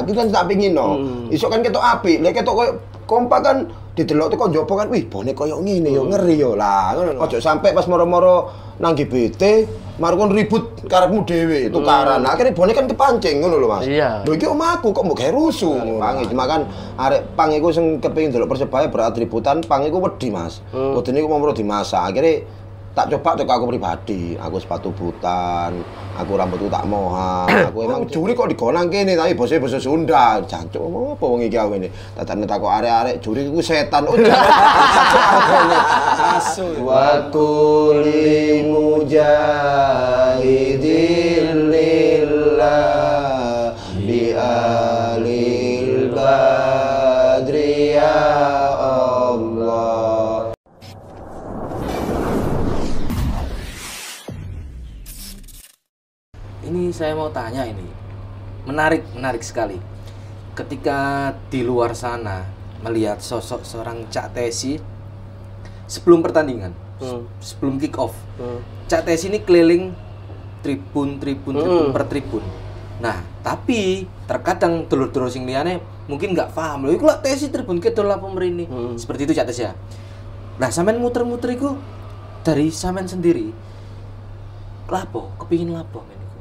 Aku kan tak pingin no. Hmm. Isok kan ketok apik, lek ketok koyo kompak kan didelok teko njaba kan, wih bonek koyo ngene yo ngeri yo lah. Ngono lho. Ojo sampe pas moro-moro nang GBT, maro kon ribut karepmu dhewe tukaran. Nah, akhirnya bonek kan kepancing ngono lho Mas. Iya. Lho iki omahku kok mbok gawe rusuh. Pange cuma kan arek pang iku sing kepengin delok Persebaya beratributan, pang iku wedi Mas. Wedine iku mau dimasak. Akhirnya tak coba tuh aku pribadi, aku sepatu butan, aku rambutku tak moha, aku emang juri kok digonang kene tapi bose bose Sunda, jancuk ngomong apa wong iki aku ini. Tatane takok arek-arek juri iku setan. Oh, Asu. Wa kulli mujahidin Menarik, sekali. Ketika di luar sana melihat sosok seorang Cak Tesi sebelum pertandingan, Hmm. sebelum kick off. Hmm. Cak Tesi ini keliling tribun, tribun, tribun Hmm. per tribun. Nah, tapi terkadang dulur-dulur sing liyane mungkin nggak paham loh. Iku lah Tesi tribun kidul apa mrene. Hmm. Seperti itu Cak Tesi ya. Nah, sampean muter-muter iku dari sampean sendiri. Lapo, kepingin lapo men iku.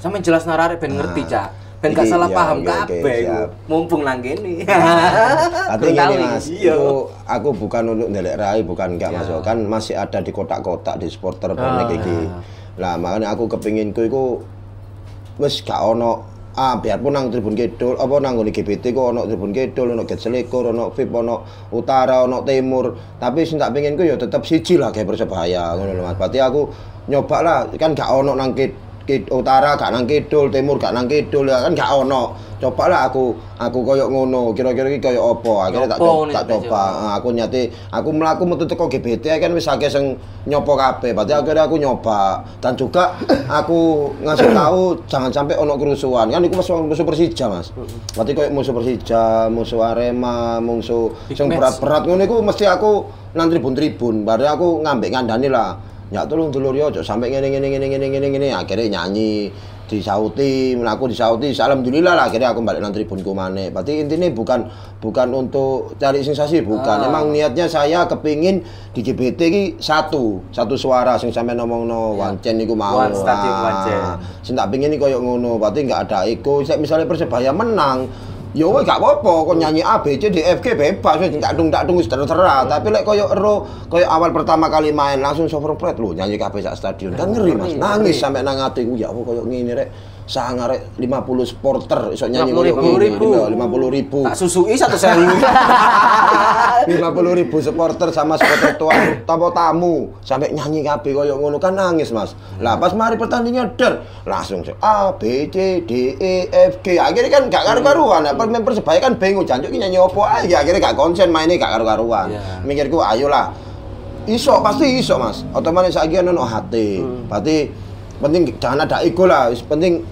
Sampean jelas narare ben ngerti, Cak. Ben gak salah ya, paham oke, kabeh siap. Mumpung nang kene. Tapi gini Berkali. mas, Iya. itu aku bukan untuk ndelek rai, bukan enggak Ya. masuk kan masih ada di kotak-kotak di supporter Ah. bonek iki. Lah makanya aku kepinginku iku wis gak ono ah biarpun nang Tribun Kidul apa nang ngene GBT kok ono Tribun Kidul ono Selikur ono VIP ono Utara ono Timur tapi sing tak penginku ya tetep siji lah kayak Persebaya ngono lho Mas berarti aku nyoba lah kan gak ono nang Kid, Kid- Utara gak nang Kidul Timur gak nang Kidul ya kan gak ono. Coba lah aku aku koyo ngono kira-kira iki koyo apa? Akhirnya tak coba tak coba. Ah, aku nyati aku melaku metu teko GBT kan wis akeh sing nyopo kabeh. Berarti akhirnya aku nyoba. Dan juga aku ngasih tahu jangan sampai ono kerusuhan. Kan itu musuh musuh Persija Mas. Berarti kayak musuh Persija musuh Arema musuh sing berat-berat ngono iku mesti aku nang tribun-tribun. Baru aku ngambek ngandani lah ya tolong dulur yo ojo sampai ngene ngene ngene ngene ngene ngene akhirnya nyanyi disauti, aku disauti, alhamdulillah lah akhirnya aku balik nang tribunku maneh. Berarti intinya bukan bukan untuk cari sensasi, bukan. Ah. Emang niatnya saya kepingin di GBT ki satu, satu suara sing sampe ngomongno Ya. wancen iku mau. One stadium Ah, wancen. Sing tak pingin iki koyo ngono, berarti nggak ada ego. Misalnya Persebaya menang, Ya wes gak apa-apa, kok nyanyi A, B, C, D, F, G bebas, wis tak dung tak dung wis terserah. Tapi lek koyo ero, koyo awal pertama kali main langsung sover pret lho nyanyi kabeh sak stadion. Kan ngeri Mas, nangis sampe nang atiku ya apa koyo ngene rek. Sangar rek 50 supporter iso nyanyi koyo 50 ribu. ngene. 50 ribu. Tak susui satu sewu. 50 ribu supporter sama supporter tua tamu tamu. Sampai nyanyi kabeh koyo ngono kan nangis mas. Lah pas mari pertandingan der langsung A B C D E F G. Akhirnya kan gak karu-karuan. Nah, pemain persebaya kan bingung jancuk nyanyi opo aja akhirnya gak konsen mainnya gak karu-karuan. Iya. mikirku ayolah. Iso pasti iso mas. Otomatis lagi ono hati. Berarti penting jangan ada ego lah. Penting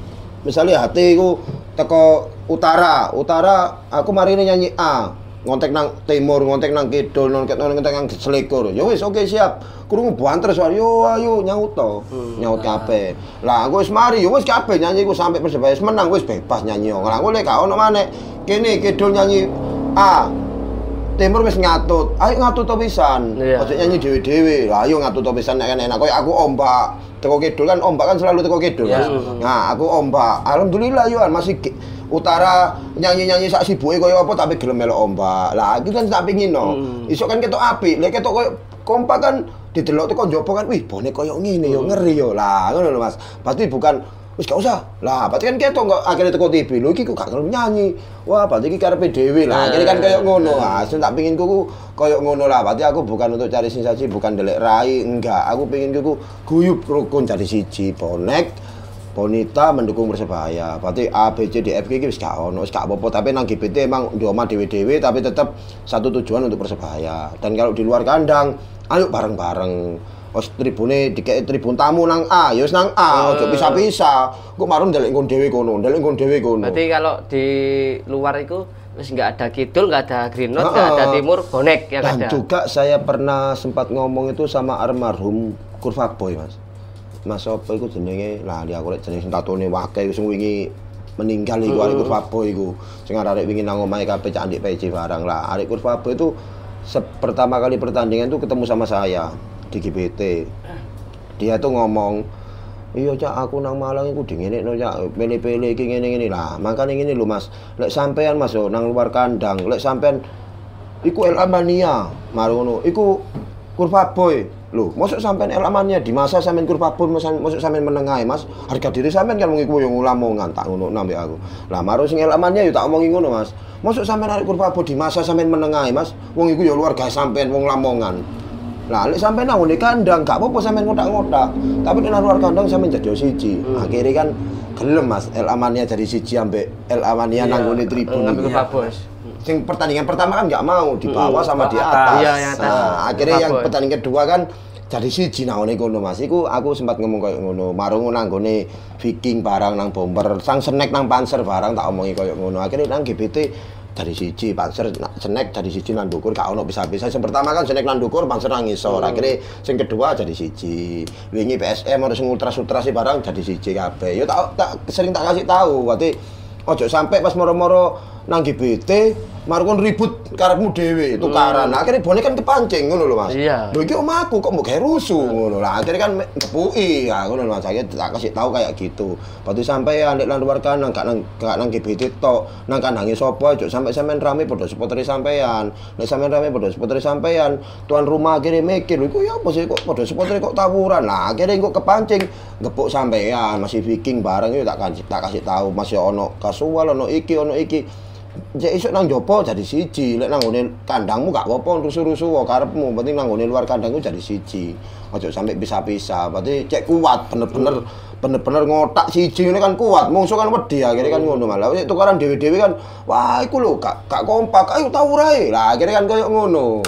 misalnya hati ku teko utara. Utara aku mari ini nyanyi A ngontek nang timur ngontek nang kidul ngontek nang selikur ya wis oke siap kurung banter soal yo ayo nyaut to nyaut kabeh lah aku wis mari yo wis kabeh nyanyi ku sampai persebaya menang wis bebas nyanyi yo lah aku lek gak ono maneh kene kidul nyanyi A Timur wis ngatut, ayo ngatut to pisan. Ojo nyanyi dhewe-dhewe. Lah ayo ngatut to pisan nek enak. Koyo aku ombak. Teko kidul kan ombak kan selalu teko kidul. Mas. Nah, aku ombak. Alhamdulillah yo masih utara nyanyi-nyanyi sak sibuke koyo apa tapi gelem melok ombak. Lah iki kan tak pengin no. Isok kan ketok apik, lek ketok koyo kompak kan didelok teko njaba kan wih bonek koyo ngene yo ngeri yo. Lah ngono lho Mas. Berarti bukan wis gak usah. Lah, berarti kan ketok kok akhirnya teko TV. Lho iki kok gak gelem nyanyi. Wah, berarti iki karepe dhewe lah. Akhirnya kan koyo ngono. Ah, tak pengin kuku koyo ngono lah. Berarti aku bukan untuk cari sensasi, bukan delek rai, enggak. Aku pengin kuku guyub rukun jadi siji bonek. Bonita mendukung Persebaya. Berarti A, B, C, D, F, G wis gak ono, wis gak apa-apa. Tapi nang GPT emang di omah dhewe-dhewe tapi tetap satu tujuan untuk Persebaya. Dan kalau di luar kandang, ayo bareng-bareng. Os tribune dikek tribun tamu nang A, ya wis nang A, ojo pisah-pisah. Kok marun ndelek nggon dhewe kono, ndelek nggon dhewe kono. Berarti kalau di luar itu wis nggak ada kidul, nggak ada green note, nggak ada timur, bonek yang Dan ada. juga saya pernah sempat ngomong itu sama almarhum Kurva Boy, Mas. Mas apa iku jenenge lali aku lek jenenge sing tatone wake sing wingi meninggal iku arek Kurvabo iku. Sing arek wingi nang omahe kabeh cak andik PC barang lah. Arek Kurvabo itu pertama kali pertandingan itu ketemu sama saya di GBT. Dia tuh ngomong, Iya cak aku nang Malang iku dingene no cak pele-pele iki ngene-ngene lah. Makane ngene lho Mas. Lek sampean Mas yo nang luar kandang, lek sampean iku El Amania, mari ngono. Iku Kurva Boy. Lho, masuk sampean El Amania di masa sampean Kurva Boy masuk sampean menengae, Mas. Harga diri sampean kan wong iku yo ngulamongan tak ngono nambah aku. Lah maro sing El Amania yo tak omongi ngono, Mas. Masuk sampean arek Kurva Boy di masa sampean menengae, Mas. Wong iku yo luarga sampean wong Lamongan. Lah, lek sampean nang ngene kandang, gak apa-apa sampean ngotak-ngotak. Tapi nek nang luar kandang sampean jadi siji. Akhirnya kan gelem Mas, El Amania jadi siji ambek El Amania nang ngene tribun. Iki. ke bos. Sing pertandingan pertama kan nggak mau di bawah sama di atas. Iya, yang atas. Nah, akhirnya yang pertandingan kedua kan jadi siji nang ngene kono Mas. Iku aku sempat ngomong koyo ngono. Marung nang gone Viking barang nang bomber, sang snack nang Panzer barang tak omongi koyo ngono. Akhirnya nang GBT dari siji Panzer na- snack dari siji nang ndukur gak ono bisa-bisa. Sing pertama kan snack nang ndukur, Panzer nang ngisor. Akhirnya sing kedua jadi siji. Wingi PSM harus ngultras-ultras barang jadi siji kabeh. Yo tak, tak sering tak kasih tahu. Berarti ojo sampai pas moro-moro nang GBT marun ribut karepmu dhewe tukaran. Nah, akhirnya bonek kan kepancing ngono lho Mas. Iya. Lho iki omahku kok mbok rusuh ngono. Lah akhirnya kan ngepuki ya ngono lho Mas. Akhirnya tak kasih tahu kayak gitu. Patu sampai ya nek lan luar kandang gak nang gak nang GBT tok, nang kandange sapa aja sampai sampean rame padha supporter sampean. Nek sampean rame padha supporter sampean, tuan rumah akhirnya mikir, iku ya apa sih kok padha supporter kok tawuran. Nah, akhirnya kok kepancing gepuk sampean, masih Viking bareng itu tak kasih tak kasih tahu masih ono kasual ono iki ono iki. Ya isuk nang jopo jadi siji, lek nang ngene kandangmu gak apa-apa rusuh-rusuh wae karepmu, penting nang ngene luar kandangku jadi siji. Ojo sampai bisa-bisa, berarti cek kuat bener-bener bener-bener ngotak siji ini kan kuat, musuh kan wedi akhirnya kan ngono malah. Cek tukaran dhewe-dhewe kan, wah iku lho gak gak kompak, ayo tawurai. Lah akhirnya kan koyo ngono.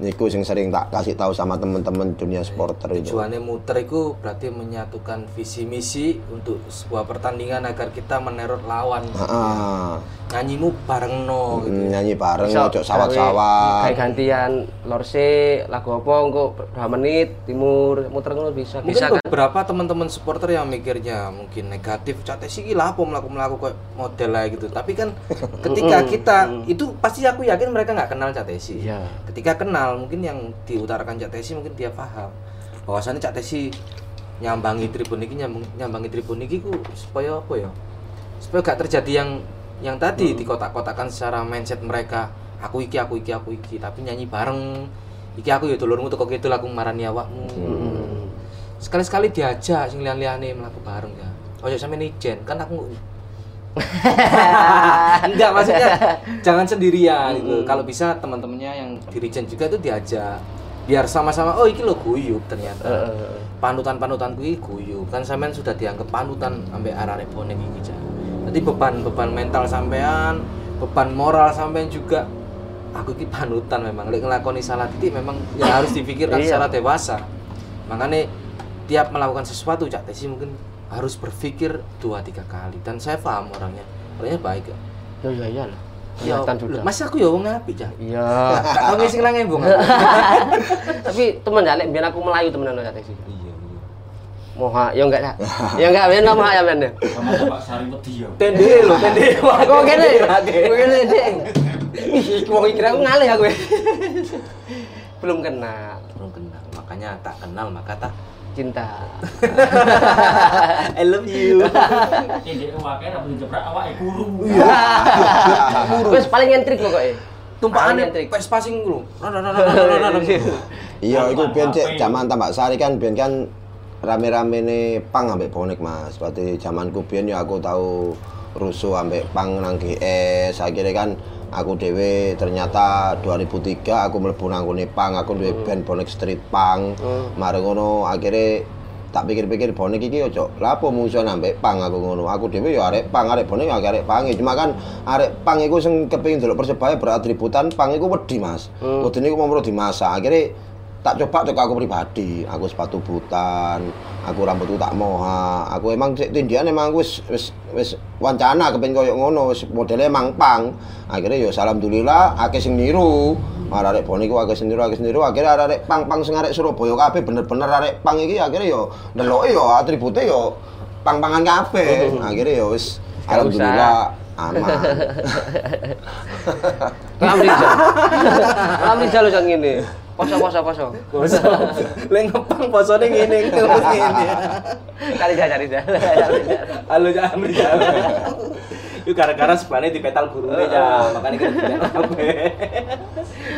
Niku sing sering tak kasih tahu sama temen-temen dunia supporter itu. Tujuannya muter itu berarti menyatukan visi misi untuk sebuah pertandingan agar kita meneror lawan. Heeh. Nyanyimu bareng no gitu. Nyanyi bareng, Bisa ojo sawat-sawat. Kayak gantian lorse lagu apa engko berapa menit timur muter ngono bisa Mungkin bisa kan. beberapa teman-teman supporter yang mikirnya mungkin negatif, cate sih gila apa melaku melaku kayak model lah gitu. Tapi kan ketika kita itu pasti aku yakin mereka nggak kenal Catesi. Iya. Ketika kenal mungkin yang diutarakan Catesi mungkin dia paham. Bahwasannya Catesi nyambangi tribun ini nyambang, nyambangi tribun ini ku supaya apa ya? Supaya gak terjadi yang yang tadi di kotak-kotakan secara mindset mereka aku iki aku iki aku iki tapi nyanyi bareng iki aku ya dulurmu tuh kok gitu aku marani awakmu. Sekali-sekali diajak sing lian-liane melaku bareng ya. Ojo sampe ijen kan aku enggak maksudnya jangan sendirian gitu. Kalau bisa teman-temannya yang di Regen juga itu diajak biar sama-sama oh iki lo guyub ternyata. Panutan-panutan kuwi guyub. Kan sampean sudah dianggap panutan sampai arek bonek iki. Jadi beban beban mental sampean beban moral sampean juga aku iki panutan memang. Lek ngelakoni salah titik memang ya harus dipikirkan Iya. secara dewasa. Makanya tiap melakukan sesuatu cak Tesi mungkin harus berpikir dua tiga kali dan saya paham orangnya orangnya baik kok Ya iya iya lah. ya Kelihatan juga. mas aku ya wong apik cak Iya. tau ngisi nang embung Tapi temen jalek biar aku melayu temenan lo taksi. iya Moha, ya enggak ya. Ya enggak, ben moha ya ben. sama Bapak Sari wedi ya. tende lo tende Aku kene. Aku kene, Ding. Ih, Mau kira aku ngalih aku. Belum kenal belum kenal makanya tak kenal maka tak cinta. I love you Ini awake ra jebrak awake kuru. Wes paling nyentrik pokoknya. tumpahan Paling nyentrik. pes passing lu Iya, itu biyen cek HP. zaman tambak sari kan biyen kan rame-rame nih pang ambek bonek Mas. Berarti zamanku biyen ya aku tahu rusuh ambek pang nang GS. Akhirnya kan aku dewe ternyata 2003 aku mlebu nang ngone pang, aku duwe band bonek street pang. Mareng ngono akhirnya tak pikir-pikir bonek iki ojo lapo musuh ambek pang aku ngono. Aku dhewe ya arek pang, arek bonek ya arek pang. Cuma kan arek pang iku sing kepengin delok Persebaya beratributan pang iku wedi, Mas. Wedine iku mau dimasak. Akhirnya tak coba cek aku pribadi. Aku sepatu butan aku rambutku tak moha. Aku emang cek tindian emang aku wis wis wis wancana kepen koyo ngono wis modelnya emang pang. Akhirnya yo alhamdulillah akeh sing niru. Arek boni ku akeh sing niru akeh sing niru. Akhirnya arek pang-pang sing arek Surabaya kabeh bener-bener arek pang iki akhirnya yo ndeloke yo atribute yo pang-pangan kabeh. Akhirnya yo wis Alhamdulillah aman. Lam Rizal. Lam Rizal ngene. Poso poso poso. Poso. Lek ngepang posone ngene ngene. Kali dah cari dah. Halo jangan berjalan. Itu gara-gara sebenarnya di petal gurune ya, makanya kan.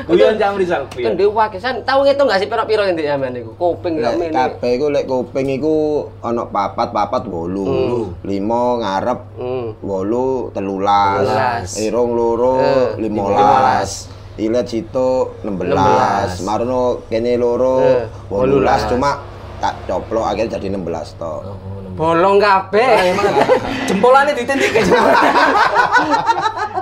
Guyon jam risal Kan dhewe wae san tau ngitung gak sih piro-piro nek sampean niku? Kuping gak mene. kabeh iku lek kuping iku ana papat-papat wolu. Lima ngarep Hmm. wolu telulas. Irung loro limolas. Ilet situ 16. 16. Marono kene loro Eh, 18 18. cuma tak coplok akhirnya jadi 16 to. Bolong kabeh. Jempolane ditindik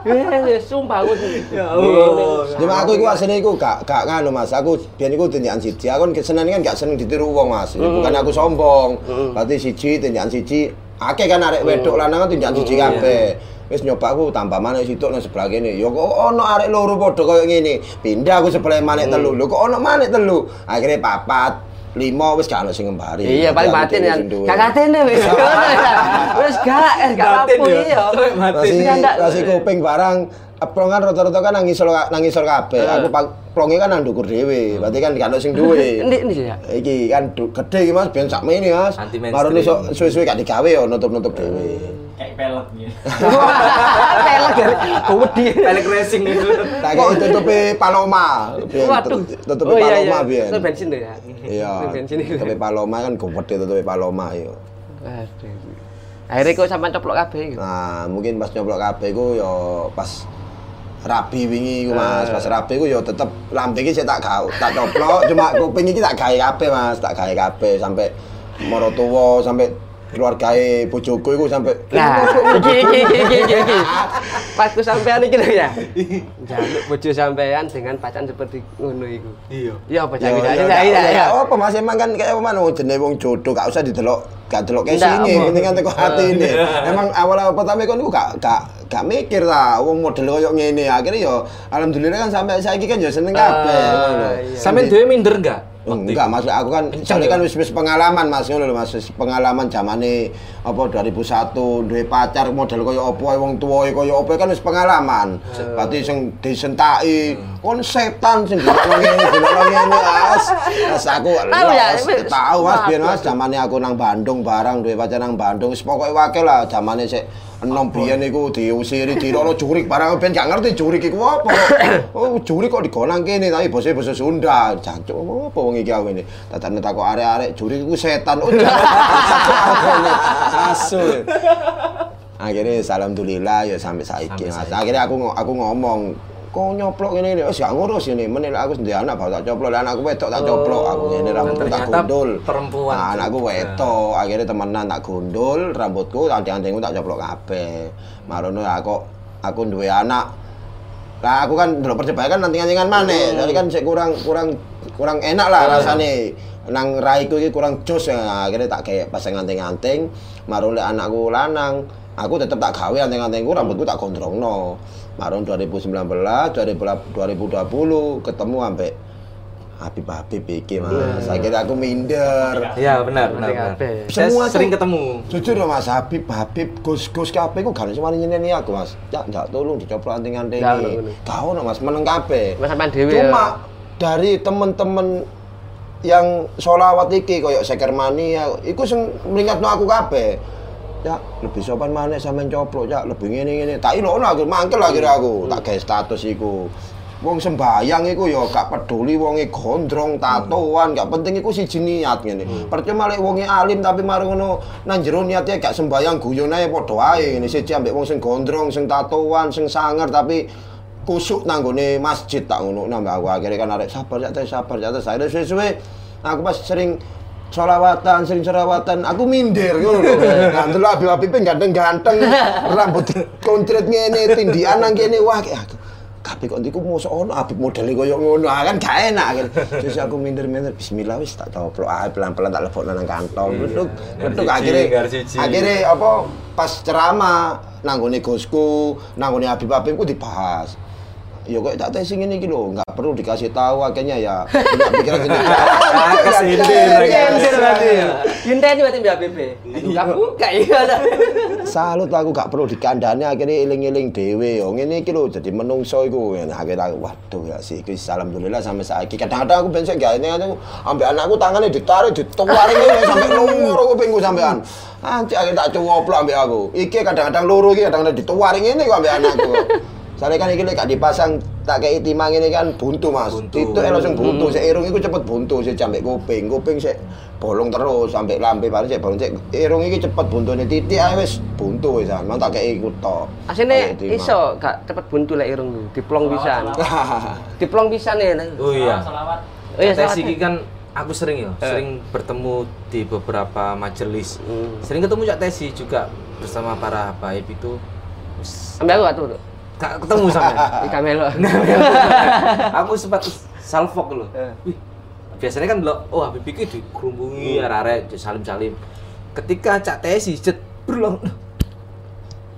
Eh, sumpah aku. Ya Allah. Cuma aku iku asline iku gak gak nganu Mas. Aku biyen iku tindakan siji. Aku kan seneng kan gak seneng ditiru wong Mas. Bukan aku sombong. Berarti siji tindakan siji. Akeh kan arek wedok lanang kan tindakan siji kabeh. Wis nyoba aku tambah maneh situk nang sebelah kene. Ya kok ono arek loro padha koyo ngene. Pindah aku sebelah maneh telu. Lho kok ono maneh telu. Akhirnya papat. Lima wis gak ono sing ngembari. Iya, paling batin ya. duwe. Gak katene wis. Wis gak, eh gak Batin apa ya. iya. Mati. Rasi, Iya, kuping barang plongan rata-rata kan nang ngisor nang ngisor kabeh. Aku pak- plonge kan nang ndukur dhewe. Berarti kan gak ono sing duwe. Endi endi ya? Iki kan gede iki Mas, ben sak ini Mas. Marone iso suwe-suwe gak digawe yo nutup-nutup dhewe. Kayak pelek gitu. Pelek ya. Wedi. Pelek racing itu. Tak kei tutupi Paloma. Waduh. tut- Tutupi Oh, iya, Paloma iya. biyen. Itu bensin tuh ya. Iya. Bensin itu. Tutupi Paloma kan gede tutupi Paloma yo. Aduh. Akhirnya kok sampean coplok kabeh iku. Nah, mungkin pas nyoblok kabeh iku yo pas rabi wingi iku Mas, pas rabi iku yo tetep lambe iki sik tak gawe, tak coplok, cuma kuping iki tak gawe kabeh Mas, tak gawe kabeh sampai moro tuwa sampai keluargae bojoku iku sampai Nah, iki iki iki iki iki. iki. Pas ku sampean iki lho ya. Jaluk bojo sampean dengan pacan seperti ngono iku. Iya. Iya apa Ya, jadi ya, ya ya, ya ya. ya, apa Mas emang kan kayak apa mana jenenge wong jodoh gak usah didelok gak delok casing apa. penting kan teko hati ini. Emang awal-awal pertama kon iku gak gak gak mikir lah wong model koyo ngene akhirnya yo alhamdulillah kan sampai saiki kan yo seneng kabeh Ah, iya. Sampeyan dhewe minder enggak? Waktu Enggak, maksud aku kan soalnya kan wis wis pengalaman Mas ngono lho Mas, pengalaman zamane apa 2001 duwe pacar model koyo apa wong tuwae koyo apa kan wis pengalaman. Berarti sing disentaki kon setan sing ngene ngene Mas. Mas aku Tahu ya, tahu Mas biyen Mas zamane aku nang Bandung barang duwe pacar nang Bandung wis pokoke wakil lah zamane sik enom biyen iku diusiri dilokno jurik barang ben gak ngerti jurik iku apa. Oh, jurik kok digonang kene tapi basa basa Sunda. Jancuk apa wong iki awene. Tatane takok arek-arek jurik iku setan. Oh, Asul. Akhirnya alhamdulillah ya sampai saiki. Akhirnya aku aku ngomong kok nyoplok ngene ini, wis gak ngurus ini. Menil aku sendiri anak baru tak coplok, anakku wedok tak coplok. Aku ngene rambutku tak gundul. perempuan Nah, anakku juga. wedok. Akhirnya temenan tak gundul, rambutku anting-antingku tak coplok kabeh. Marono aku aku duwe anak. Lah aku kan delok persebaya kan anting-antingan maneh. Jadi kan sik kurang kurang kurang enak lah rasane. Nang raiku iki kurang jos ya. Akhirnya tak kayak pasang anting-anting. Marun lek anakku lanang, aku tetep tak gawe anting-antingku rambutku tak gondrongno. Marun 2019, 2020 ketemu sampai Habib Habib iki Mas. Akhirnya aku minder. Iya, benar, benar. Benar. Saya Semua tuh- sering ketemu. Jujur loh Mas Habib, Habib, Gus Gus kabeh ku gak wani nyeneni aku Mas. Ya tolong dicoplok anting-anting. Nggak ono, ngono. Gak ono Mas, meneng kabeh. Mas sampean dhewe Cuma ya. dari temen-temen yang solawat iki koyo Sekermani ya, iku sing mlingatno aku kabeh. Ya, lebih sopan maneh sampean coplok, ya, lebih ngene-ngene. Tak ilokno aku, mangkel akhirnya aku, tak gawe status iku. Wong sembayang iku ya gak peduli wonge gondrong, tatoan, gak penting iku siji niat ngene. Percuma lek wonge alim tapi mari ngono nang jero niate gak sembayang guyon ae padha wae ngene. Siji ambek wong sing gondrong, sing tatoan, sing sangar tapi kusuk nang gone masjid tak ngono nambah aku akhirnya kan arek sabar ya sabar ya saya suwe-suwe aku pas sering solawatan, sering solawatan, aku minder ngono lho. Nah, ndelok Habib-Habib ganteng-ganteng, rambut kontret ngene, tindikan nang kene wah kayak aku. Kabeh kok ndiku mosok ono Habib modele koyo ngono, ah, kan gak enak kan. Terus aku minder-minder, bismillah wis tak coplok ae pelan-pelan tak lebokno nang kantong. Duduk, duduk siji, akhirnya gar siji. akhirnya apa pas ceramah nang gone Gusku, nang gone Habib-Habib ku dibahas. Ya kok tak tes ini iki lho, nggak perlu dikasih tahu akhirnya ya. Punya pikiran sendiri. kesindir lagi. Kendir berarti ya. Yunten berarti Mbak BB. Buka buka ya. Salut aku gak perlu dikandani akhirnya iling-iling dhewe yo. Ngene iki lho jadi menungso iku. Nah, Akhirnya aku waduh ya sih iki alhamdulillah sampai saiki. Kadang-kadang aku bensin gak ini aku ambek anakku tangannya ditarik dituaring ngene sampai loro kupingku sampean. Anjir akhirnya tak cowoplok ambek aku. Iki kadang-kadang loro iki kadang-kadang dituaring ngene kok ambek anakku. Soalnya kan iki lek gak dipasang tak kayak timang ini kan buntu mas. Itu langsung buntu. Si irung itu cepet buntu. Si sampai kuping, kuping si bolong terus sampai lampe paling si bolong si irung ini cepet buntu nih titik aja wis buntu wis. Mang tak kayak ikut to. Asine iso gak cepet buntu lek irung lu. Diplong pisan. Diplong pisan ya. Oh iya. Salawat. Oh iya, Tes salawat. iki kan aku sering ya, Eh. sering bertemu di beberapa majelis. Hmm. Sering ketemu Cak Tesi juga bersama para habaib itu. Sampai aku atuh. Gak ketemu sama. Ika melo. aku sempat salfok loh. Eh. Wih, biasanya kan lo, oh Habib iki dikerumbungi arek-arek salim-salim. Ketika Cak Tesi jet berulang.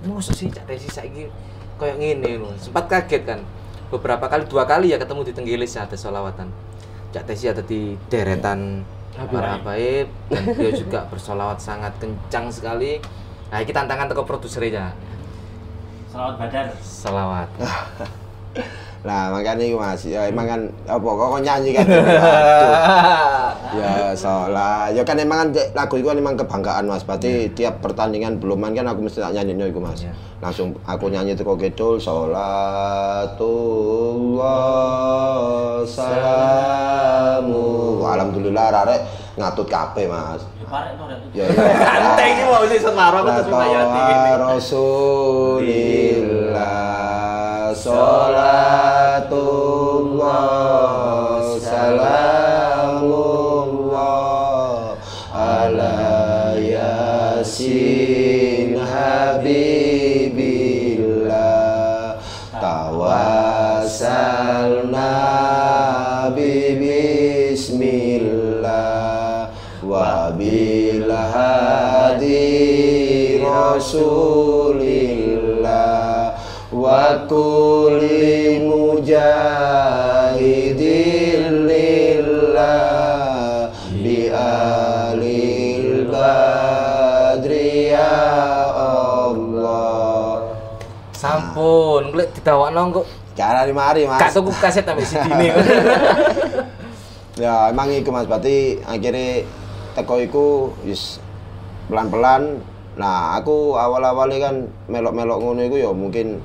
Masa sih Cak Tesi saiki kayak ngene loh. Sempat kaget kan. Beberapa kali dua kali ya ketemu di Tenggilis ada solawatan. Cak Tesi ada di deretan para habaib dan dia juga bersolawat sangat kencang sekali. Nah, kita tantangan teko produser Salawat badar. Salawat. Lah makanya itu mas, ya emang kan apa kok kok nyanyi kan? Ya salah, ya kan emang kan lagu itu kan emang kebanggaan mas. Berarti tiap pertandingan belum main kan aku mesti tak nyanyi itu mas. Iya. Langsung aku nyanyi itu kok gitu, sholatullah salamu. Alhamdulillah rarek ngatut kabeh mas. Ya parek to Rek. Ya, ya. Santai iki mau sih setara aku terus mayati ini. Rasulillah Salatullah Rasulillah Wa kulli mujahidin lillah Bi alil badri ya Allah Sampun, lek didawakno kok Cara mari mas gak tuku kaset sampai sidine. Ya emang iku Mas, berarti akhirnya teko iku wis pelan-pelan. Nah, aku awal-awalnya kan melok-melok ngono iku ya mungkin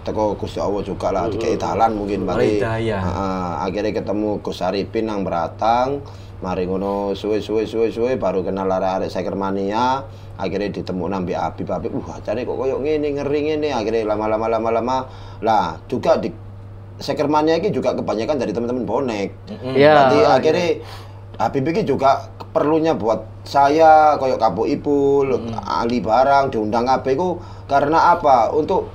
teko Gusti Allah juga lah dikei dalan mungkin berarti. Hidayah. Heeh, akhirnya ketemu Gus Arifin nang Beratang. Mari ngono suwe-suwe suwe-suwe baru kenal arek-arek Sekermania. Akhirnya ditemu nambi Abi Abi. Uh, ajane kok koyo ngene ngeri ngene. Akhirnya lama-lama lama-lama lah juga di Sekermania ini juga kebanyakan dari teman-teman bonek. Iya. Nanti akhirnya Habib ini juga perlunya buat saya koyok Kabu Ipul, Ali Barang diundang kabeh iku karena apa? Untuk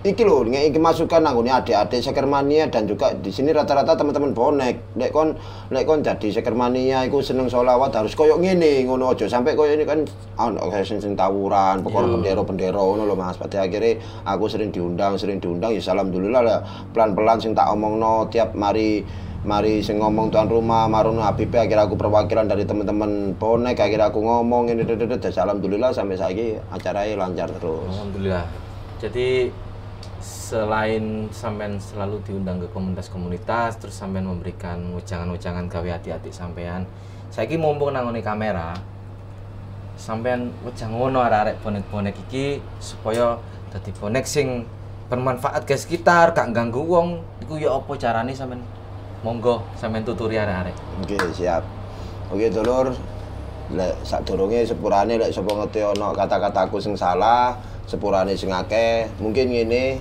iki lho ngeki masukan anggone adik-adik Sekermania dan juga di sini rata-rata teman-teman bonek. Lek kon lek kon jadi Sekermania iku seneng sholawat harus koyok ngene ngono aja sampai koyok ini kan ono kayak sing sing tawuran, pokoknya bendera-bendera ngono lho Mas. Pada akhirnya aku sering diundang, sering diundang ya alhamdulillah lah pelan-pelan sing tak omongno tiap mari mari sing ngomong tuan rumah marono Habib akhirnya aku perwakilan dari teman-teman bonek akhirnya aku ngomong ini ini ini alhamdulillah sampai saiki acaranya lancar terus. Alhamdulillah. Jadi selain sampean selalu diundang ke komunitas-komunitas, terus sampean memberikan ujangan-ujangan gawe hati-hati sampean. Saiki mumpung nangone kamera, sampean ujang ngono arek-arek bonek-bonek iki supaya dadi bonek sing bermanfaat ke sekitar, gak ganggu wong. Iku ya apa carane sampean? Monggo sampean tuturi arek-arek. Oke, siap. Oke, dulur. Lek sadurunge sepurane lek sapa ngerti ana kata-kataku sing salah, sepurane sing akeh, mungkin ngene.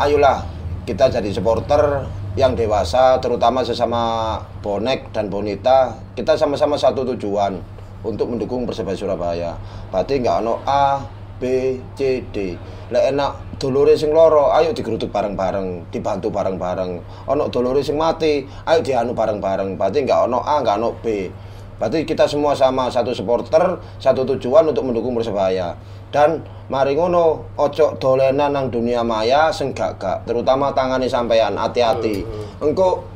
Ayolah kita jadi supporter yang dewasa, terutama sesama bonek dan bonita, kita sama-sama satu tujuan untuk mendukung Persebaya Surabaya. Berarti nggak ono A, B, C, D. Lek enak dulure sing loro, ayo digeruduk bareng-bareng, dibantu bareng-bareng. Ono dulure sing mati, ayo dianu bareng-bareng. Berarti nggak ono A, nggak ono B. Berarti kita semua sama satu supporter, satu tujuan untuk mendukung Persebaya. dan mari ngono ojo dolenan nang dunia maya sing gak-gak terutama tangane sampean hati-hati engko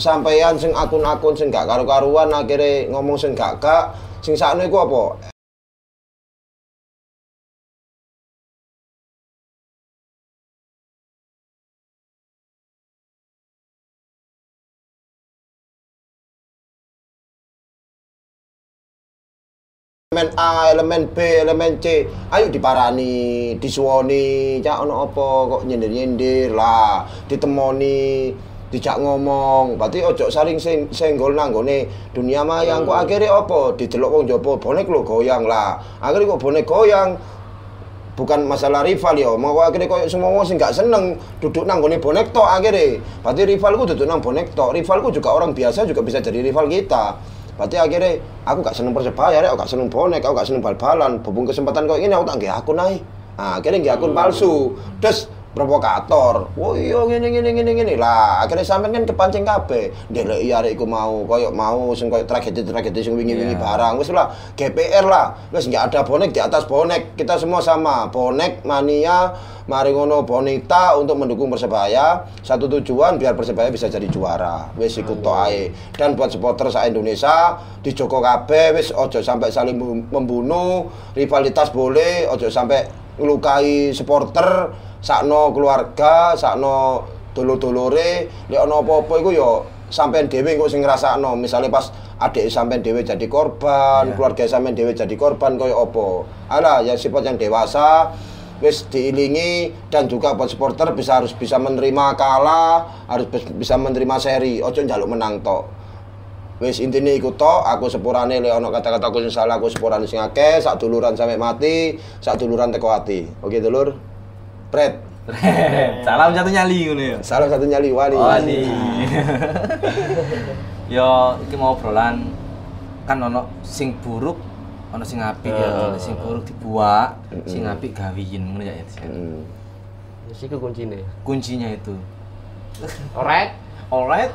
sampean sing akun-akun sing gak karu-karuan akhirnya ngomong sing gak-gak sing sakno iku apa elemen A, elemen B, elemen C, ayo diparani, disuwoni, cak ono apa kok nyindir-nyindir lah, ditemoni, dijak ngomong, berarti ojo saling senggol nanggone dunia maya. Kok akhirnya apa? Didelok wong jopo bonek lo goyang lah, akhirnya kok bonek goyang bukan masalah rival ya, mau akhirnya kok semua wong sing gak seneng duduk nanggone bonek tok akhirnya, berarti rivalku duduk nang bonek tok, rivalku juga orang biasa juga bisa jadi rival kita. Berarti akhirnya aku gak seneng persebaya, aku gak seneng bonek, aku gak seneng bal-balan. Bubung kesempatan kok ini aku tak nggih akun ae. Nah, akhirnya nggih akun palsu. Terus provokator. Oh iya ngene ngene ngene ngene. Lah, akhirnya sampean kan kepancing kabeh. Ndelok iya arek iku mau koyo mau sing koyo tragedi-tragedi sing wingi-wingi Iya. barang. Wis lah, GPR lah. Wis nggak ada bonek di atas bonek. Kita semua sama. Bonek mania Mari ngono bonita untuk mendukung Persebaya. Satu tujuan biar Persebaya bisa jadi juara. Wis ikut ae. Dan buat supporter sa Indonesia di Joko kabeh wis ojo sampai saling mem- membunuh. Rivalitas boleh, ojo sampai ngelukai supporter, sakno keluarga, sakno dulur-dulure, lek ana apa-apa iku ya sampean dhewe kok sing ngrasakno. Misale pas adik sampean dhewe jadi korban, Iya. keluarga sampean dhewe jadi korban kaya apa. Alah, ya sifat yang dewasa wis diilingi dan juga buat supporter bisa harus bisa menerima kalah, harus bis- bisa menerima seri. Ojo njaluk menang tok. Wis intine iku tok, aku sepurane lek ana kata-kata aku sing salah aku sepurane sing akeh, sak duluran sampe mati, sak duluran teko ati. Oke dulur. Pret. Salam satu nyali ngono ya. Salah satu nyali wali. Wali. Yo iki mau obrolan kan ono sing buruk, ono sing apik ya. Sing buruk dibuak, sing apik gawiin ngono ya. Hmm. Wis iku kuncine. Kuncinya itu. Alright. Alright.